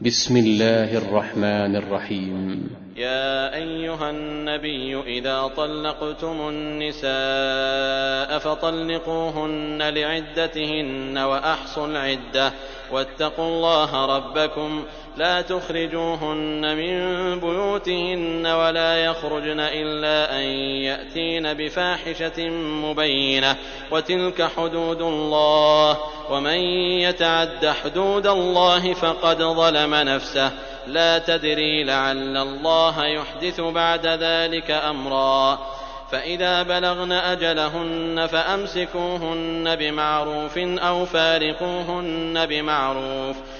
بسم الله الرحمن الرحيم. يا أيها النبي إذا طلقتم النساء فطلقوهن لعدتهن وأحصوا العدة. واتقوا الله ربكم. لا تخرجوهن من بيوتهن ولا يخرجن إلا أن يأتين بفاحشة مبينة. وتلك حدود الله. ومن يتعد حدود الله فقد ظلم نفسه. لا تدري لعل الله يحدث بعد ذلك أمرا. فإذا بلغن أجلهن فأمسكوهن بمعروف أو فارقوهن بمعروف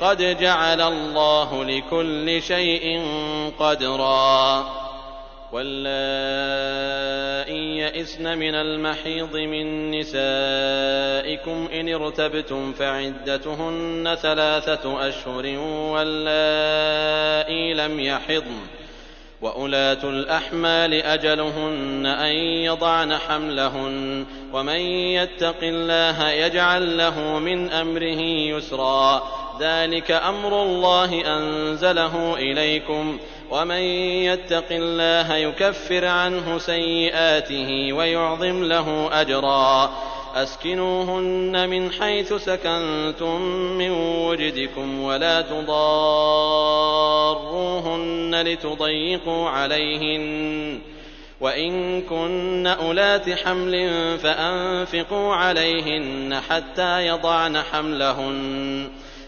قد جعل الله لكل شيء قدرا. واللائي يئسن من المحيض من نسائكم إن ارتبتم فعدتهن ثلاثة أشهر واللائي لم يحضن. وأولاة الأحمال أجلهن أن يضعن حملهن. ومن يتق الله يجعل له من أمره يسرا. ذلك أمر الله أنزله إليكم ومن يتق الله يكفر عنه سيئاته ويعظم له أجرا أسكنوهن من حيث سكنتم من وجدكم ولا تضاروهن لتضيقوا عليهن وإن كن أولات حمل فأنفقوا عليهن حتى يضعن حملهن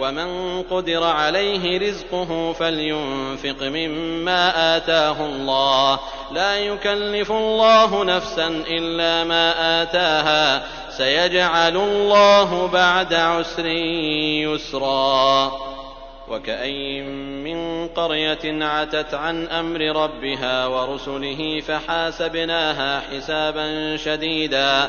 ومن قدر عليه رزقه فلينفق مما آتاه الله. لا يكلف الله نفسا إلا ما آتاها. سيجعل الله بعد عسر يسرا. وكاين من قريه عتت عن أمر ربها ورسله فحاسبناها حسابا شديدا.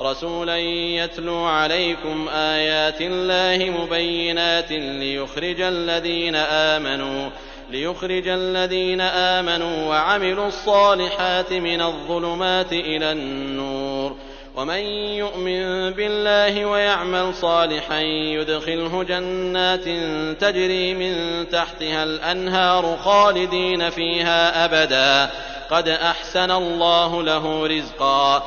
رسولا يتلو عليكم آيات الله مبينات ليخرج الذين آمنوا ليخرج الذين آمنوا وعملوا الصالحات من الظلمات إلى النور. ومن يؤمن بالله ويعمل صالحا يدخله جنات تجري من تحتها الأنهار خالدين فيها أبدا. قد أحسن الله له رزقا.